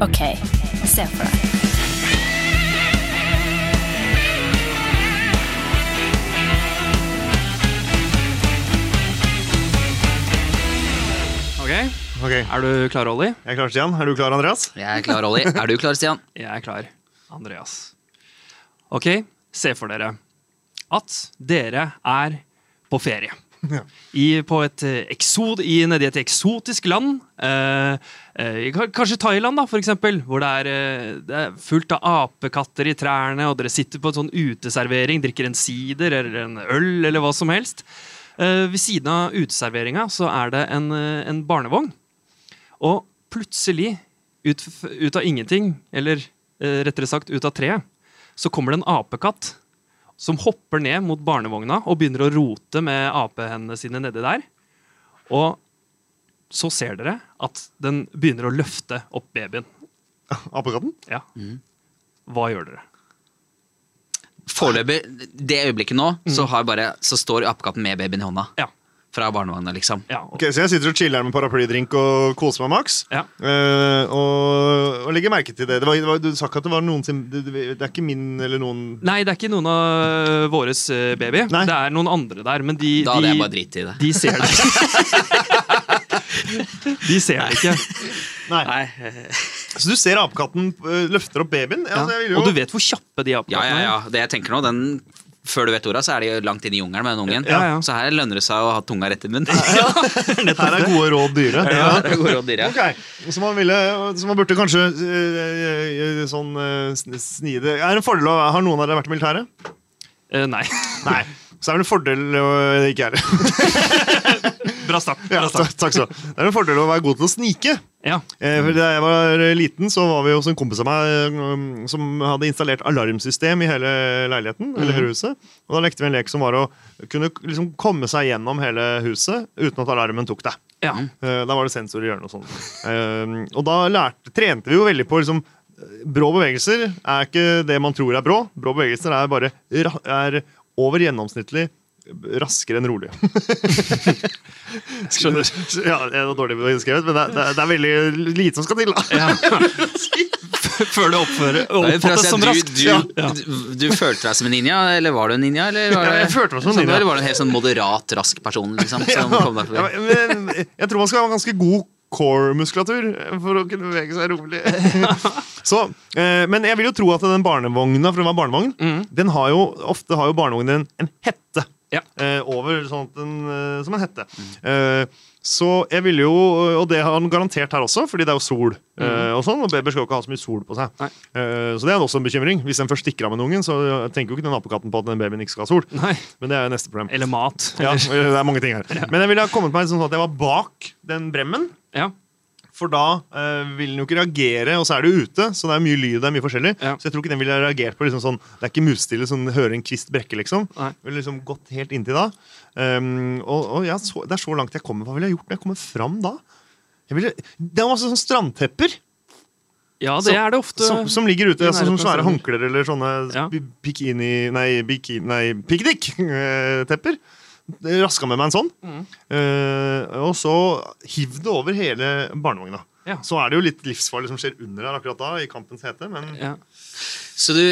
Ok, se for deg. Okay. Ok, Er du klar, Olli? Jeg er klar, Stian. Er du klar, Andreas? Jeg er klar, Olli. Er du klar, Stian? Jeg er klar. Andreas. Ok, se for dere at dere er på ferie. Ja. I, et eh, eksod, i, nedi et eksotisk land. Eh, eh, kanskje Thailand, da, for eksempel. Hvor det er, eh, det er fullt av apekatter i trærne, og dere sitter på en sånn uteservering, drikker en sider eller en øl eller hva som helst. Eh, ved siden av uteserveringa så er det en, en barnevogn. Og plutselig, ut, ut av ingenting, eller rettere sagt ut av treet, så kommer det en apekatt som hopper ned mot barnevogna og begynner å rote med apehendene sine nedi der. Og så ser dere at den begynner å løfte opp babyen. Apekatten? Ja. Hva gjør dere? Foreløpig, det øyeblikket nå, så, har bare, så står apekatten med babyen i hånda. Ja. Fra barnevogna, liksom. ja, og, Ok, Så jeg sitter og chiller med paraplydrink og koser meg maks. Ja. Uh, og, og legger merke til det. det, var, det var, du sa ikke at det var noen sin det, det er ikke min eller noen Nei, det er ikke noen av våres eh, baby. Nei. Det er noen andre der, men de, Da hadde de, jeg bare dritt i det. de ser det ikke. De ser det ikke. Nei. Så du ser apekatten eh, løfter opp babyen? Ja, altså, jeg vil jo, Og du vet hvor kjappe de Ja, ja, ja. Det jeg tenker nå, den før du vet ordet, så er de langt inn i jungelen med den ungen. Ja, ja. Så her lønner det seg å ha tunga rett i munnen. Her er gode råd dyre. Ja, det gode råd, dyre. Ok, Så man, ville, så man burde kanskje eh, eh, sånn eh, det Er det en fordel å Har noen av dere vært i militæret? Eh, nei. Nei. Så er det en fordel å ikke er det. Bra start. Bra start. takk, takk så. Det er en fordel å være god til å snike. Ja. Eh, for Da jeg var liten, så var vi hos en kompis av meg um, som hadde installert alarmsystem i hele leiligheten. eller hele huset. Og Da lekte vi en lek som var å kunne liksom komme seg gjennom hele huset uten at alarmen tok deg. ja. Eh, Da var det sensor i hjørnet og sånn. Eh, Og da lærte, trente vi jo veldig på liksom eh, Brå bevegelser er ikke det man tror er brå. Brå bevegelser er bare er over gjennomsnittlig raskere enn rolig. Skjønner. Ja, det er dårlig skrevet, men det er, det er, det er veldig lite som skal til. da. Ja. Før det oppfører, Det er oppfattes som du, raskt. du, Ja. du, du følte deg som en ninja, eller var du en ninja? Eller var Ja, jeg følte meg som en ninja. Eller var du en helt sånn moderat, rask person liksom, som kom Ja, forbi? men jeg tror man skal ha en ganske god core-muskulatur for å kunne bevege seg rolig. Så, eh, men jeg vil jo tro at den barnevogna, for den var barnevogn, den har jo, ofte har jo barnevognen en, en hette Ja. eh, over, sånn en, eh, som en hette. Eh, så jeg ville jo, og det har han garantert her også, fordi det er jo sol. eh, og sånn, og babyer skal jo ikke ha så mye sol på seg. Nei. Eh, så det er også en bekymring. Hvis den først stikker av med den ungen, så tenker jo ikke den apekatten på at den babyen ikke skal ha sol. Nei. Men det er jo neste problem. Eller mat. Ja, det er mange ting her. Men jeg ville ha kommet meg sånn at jeg var bak den bremmen. ja. For da eh, vil den jo ikke reagere, og så er det jo ute, så det er mye lyd. det er mye forskjellig Ja. Så jeg tror ikke den ville reagert på liksom sånn Det er ikke musestille sånn hører en kvist brekke, liksom. Nei. Ville liksom gått helt inntil da. Um, og og ja, så, det er så langt jeg kommer. Hva ville jeg gjort når jeg kommer fram da? Ville, det er masse sånn strandtepper ja, det er det ofte. som, som ligger ute. Altså, som svære håndklær eller sånne Ja. bikini Nei, bikini, nei piknik-tepper. Raska med meg en sånn. Mm. Uh, og så hiv det over hele barnevogna. Ja. Så er det jo litt livsfarlig som skjer under her akkurat da, i kampens hete, men Ja. Så du,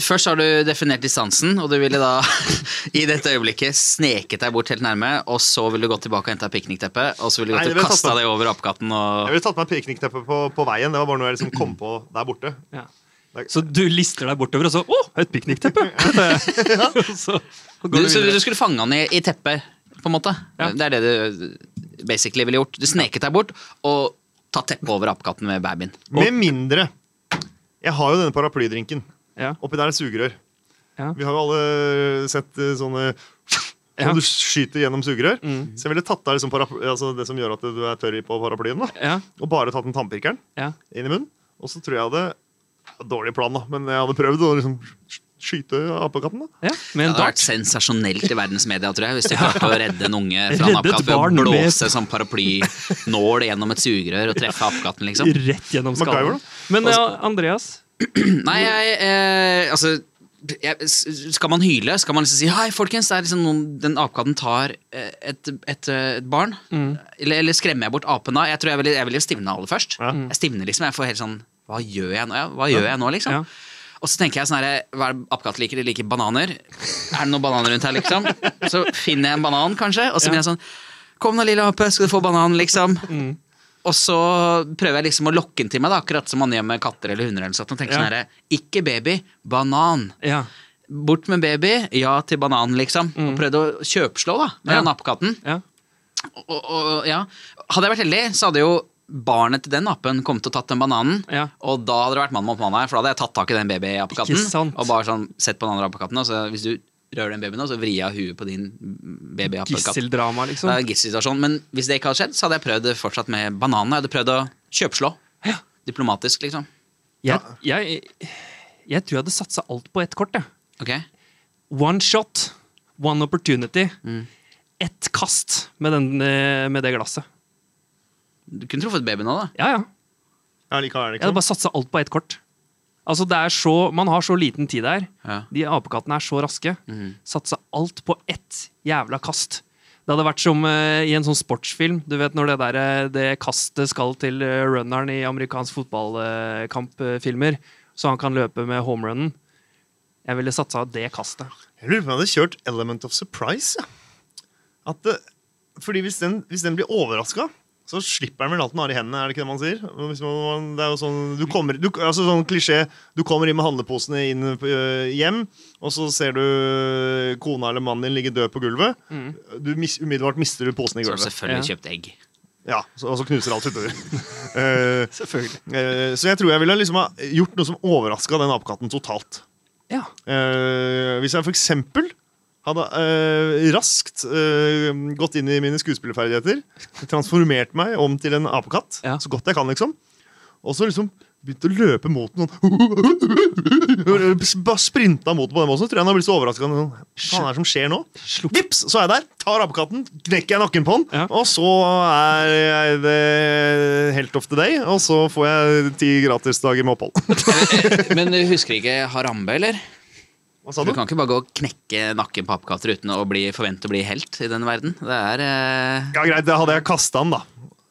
først har du definert distansen, og du ville da i dette øyeblikket sneket deg bort helt nærme, og så ville du gått tilbake og henta piknikteppet, og så ville du gått Nei, og kasta det over apekatten Jeg ville tatt meg piknikteppet på, på veien. Det var bare noe jeg liksom kom på der borte. Ja. Så du lister deg bortover, og så Å, et piknikteppe! så du, Så du skulle fange han i, i teppet, på en måte? Ja. Det er det du basically ville gjort. Du sneket deg bort og tatt teppet over apekatten med babyen. Med mindre Jeg har jo denne paraplydrinken. Ja. Oppi der er sugerør. Ja. Vi har jo alle sett eh, sånne Ja. Du skyter gjennom sugerør. Mm. Så jeg ville tatt av liksom altså det som gjør at du er tørr på paraplyen. da Ja. Og bare tatt den tannpirkeren Ja. inn i munnen. Og så tror jeg hadde Dårlig plan, da, men jeg hadde prøvd å liksom skyte apekatten. da ja. Det hadde vært sensasjonelt i verdens media, tror jeg, hvis du klarte å redde en unge fra en apekatt ved å blåse sånn paraplynål gjennom et sugerør og treffe apekatten, liksom. Rett gjennom skallen. Men ja, Andreas Nei, jeg eh, Altså jeg, skal man hyle? Skal man liksom si Hei, folkens, det er liksom noen, den apekatten tar eh, et, et, eh, et barn? Eller, eller skremmer jeg bort apen da? Jeg tror jeg ville, jeg ville stivne aller først. Ja. Jeg stivner liksom, jeg får helt sånn Hva gjør jeg nå, ja, hva gjør jeg nå liksom? Ja. Og så tenker jeg sånn her, hva er det liker? De liker bananer. Er det noen bananer rundt her, liksom? Så finner jeg en banan, kanskje, og så blir jeg sånn Kom nå, lille ape, skal du få banan, liksom? Og så prøver jeg liksom å lokke den til meg, da, akkurat som man gjør med katter eller hunder. eller sånt, og tenker Ja. sånn her, Ikke baby, banan. Ja. Bort med baby, ja til banan, liksom. Og prøvde å kjøpslå da, med Ja. den apekatten. ja. Og, og, ja. Hadde jeg vært heldig, så hadde jo barnet til den apen til å tatt den bananen. Ja. Og da hadde det vært mann mot mann her, for da hadde jeg tatt tak i den babyapekatten. Og bare sånn, sett på den andre apekatten. Og så hvis du rører den babyen nå, så vrir jeg huet på din babyapekatt. Gisseldrama, liksom. Det er en gisselsituasjon. Men hvis det ikke hadde skjedd, så hadde jeg prøvd det fortsatt med bananen. Jeg hadde prøvd å kjøpslå. Ja. Diplomatisk, liksom. Jeg, jeg, jeg tror jeg hadde satsa alt på ett kort. Jeg. Okay. One shot, one opportunity. Mm. Ett kast med, den, eh, med det glasset. Du kunne truffet babyen nå, da. Ja, ja. Ja, likevel, Jeg hadde bare satsa alt på ett kort. Altså, det er så, Man har så liten tid der. Ja. De apekattene er så raske. Mm. Satsa alt på ett jævla kast. Det hadde vært som uh, i en sånn sportsfilm. Du vet når det, der, eh, det kastet skal til eh, runneren i amerikansk fotballkampfilmer, så han kan løpe med homerunnen. Jeg ville satsa det kastet. Jeg lurer på om jeg hadde kjørt Element of Surprise. Ja. At det, fordi hvis den, hvis den blir overraska, så slipper den vel alt den har i hendene. er det ikke det man sier? Hvis man, det er jo sånn, du kommer, du, altså sånn klisjé, du kommer inn med handleposene inn på, øh, hjem, og så ser du kona eller mannen din ligge død på gulvet. Du mis, Umiddelbart mister du posen i gulvet. Så selvfølgelig Ja. kjøpt egg. Ja, så, Og så knuser alt utover. uh, Selvfølgelig. Uh, så jeg tror jeg ville liksom ha gjort noe som overraska den apekatten totalt. Ja. Uh, hvis jeg for eksempel hadde øh, raskt øh, gått inn i mine skuespillerferdigheter, transformert meg om til en apekatt, Ja. så godt jeg kan, liksom, og så liksom begynte å løpe mot den sånn Bare sprinta mot den på den måten, så tror jeg han har blitt så overraska. Sånn, Hva er det som skjer nå? Slupp. Vips, så er jeg der. Tar apekatten, knekker jeg nakken på den, Ja. og så er jeg det helt of the day, og så får jeg ti gratisdager med opphold. Men du husker ikke Harambe, eller? Hva sa Du du? kan ikke bare gå og knekke nakken på apekatter uten å bli, forvente å bli helt i den verden. Det er eh, Ja, greit, da hadde jeg kasta den, da.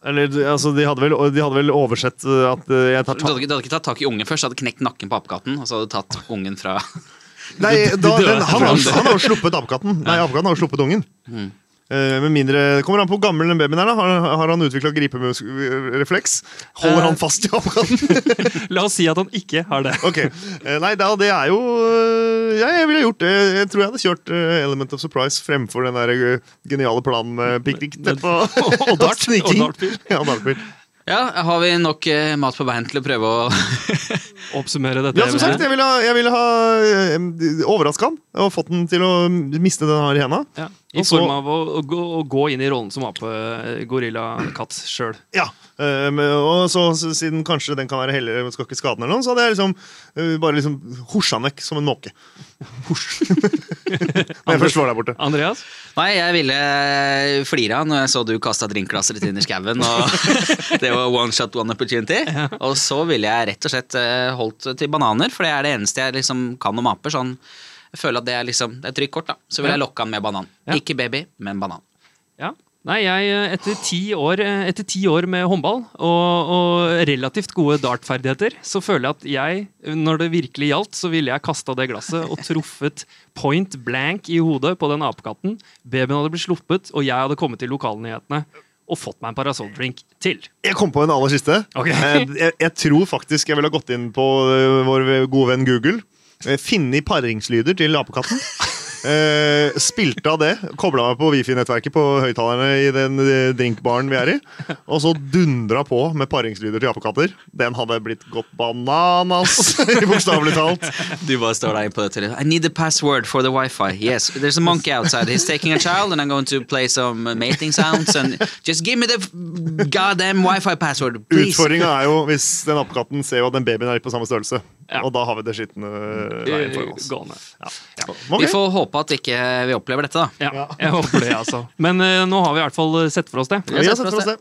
Eller, altså, de, hadde vel, de hadde vel oversett uh, at uh, jeg tar du, hadde du hadde ikke tatt tak i ungen først, du hadde knekt nakken på apekatten, og så hadde du tatt ungen fra Nei, da, den, han, har, han har jo sluppet apekatten. Nei, apekatten har jo sluppet ungen. Mm. Uh, med mindre, det Kommer an på hvor gammel den babyen er. da Har, har han utvikla griperefleks? Holder han fast i apekatten? La oss si at han ikke har det. ok, uh, Nei, da, det er jo eh, jeg ville gjort det. Jeg tror jeg hadde kjørt eh, Element of Surprise fremfor den der eh, geniale planen med piknik og, Og dart. Og dartpil. Ja, dartpil. Ja, har vi nok eh, mat på bein til å prøve å Oppsummere dette. Ja, som sagt, jeg ville ha, jeg ville ha eh, overraska han og fått den til å miste den her i henda. ja. I Også, form av å, å, gå, å gå inn i rollen som ape, gorilla, katt sjøl. Ja, eh, og så så siden kanskje den kan være heller skal ikke skade den, eller noe, så hadde jeg liksom eh, bare liksom hosja den vekk som en måke. Når jeg først var der borte. Andreas? Nei, jeg ville flira når jeg så du kasta drinkglasser inn i skauen. Og det var one shot, one opportunity. Og så ville jeg rett og slett holdt til bananer, for det er det eneste jeg liksom kan om aper. Sånn, jeg føler at det er liksom, det er trygt kort, da. Så vil jeg lokke han med banan. Ja. Ikke baby, men banan. Ja. Nei, jeg, etter ti år, etter ti år med håndball og, og relativt gode dartferdigheter, så føler jeg at jeg, når det virkelig gjaldt, så ville jeg kasta det glasset og truffet point blank i hodet på den apekatten. Babyen hadde blitt sluppet, og jeg hadde kommet til lokalnyhetene og fått meg en parasolldrink til. Jeg kom på en aller siste. Ok. Eh, jeg, jeg tror faktisk jeg ville gått inn på eh, vår gode venn Google. Finne i paringslyder til apekatten. Eh, spilte av det, kobla meg på wifi-nettverket på høyttalerne i den eh, drinkbaren vi er i. Og så dundra på med paringslyder til apekatter. Den hadde blitt gått bananas, bokstavelig talt. Du bare står der på til I need the password for the wifi. Yes, there's a monkey outside. He's taking a child and I'm going to play some mating sounds and just give me the goddamn wifi password, please. Utfordringa er jo hvis den apekatten ser jo at den babyen er på samme størrelse. Ja. Og da har vi det skitne veien foran oss. Gående. Ok. Vi får håpe at ikke vi opplever dette, da. Ja, jeg håper det, altså. Men uh, nå har vi i hvert fall sett for oss det. Vi har sett for oss det.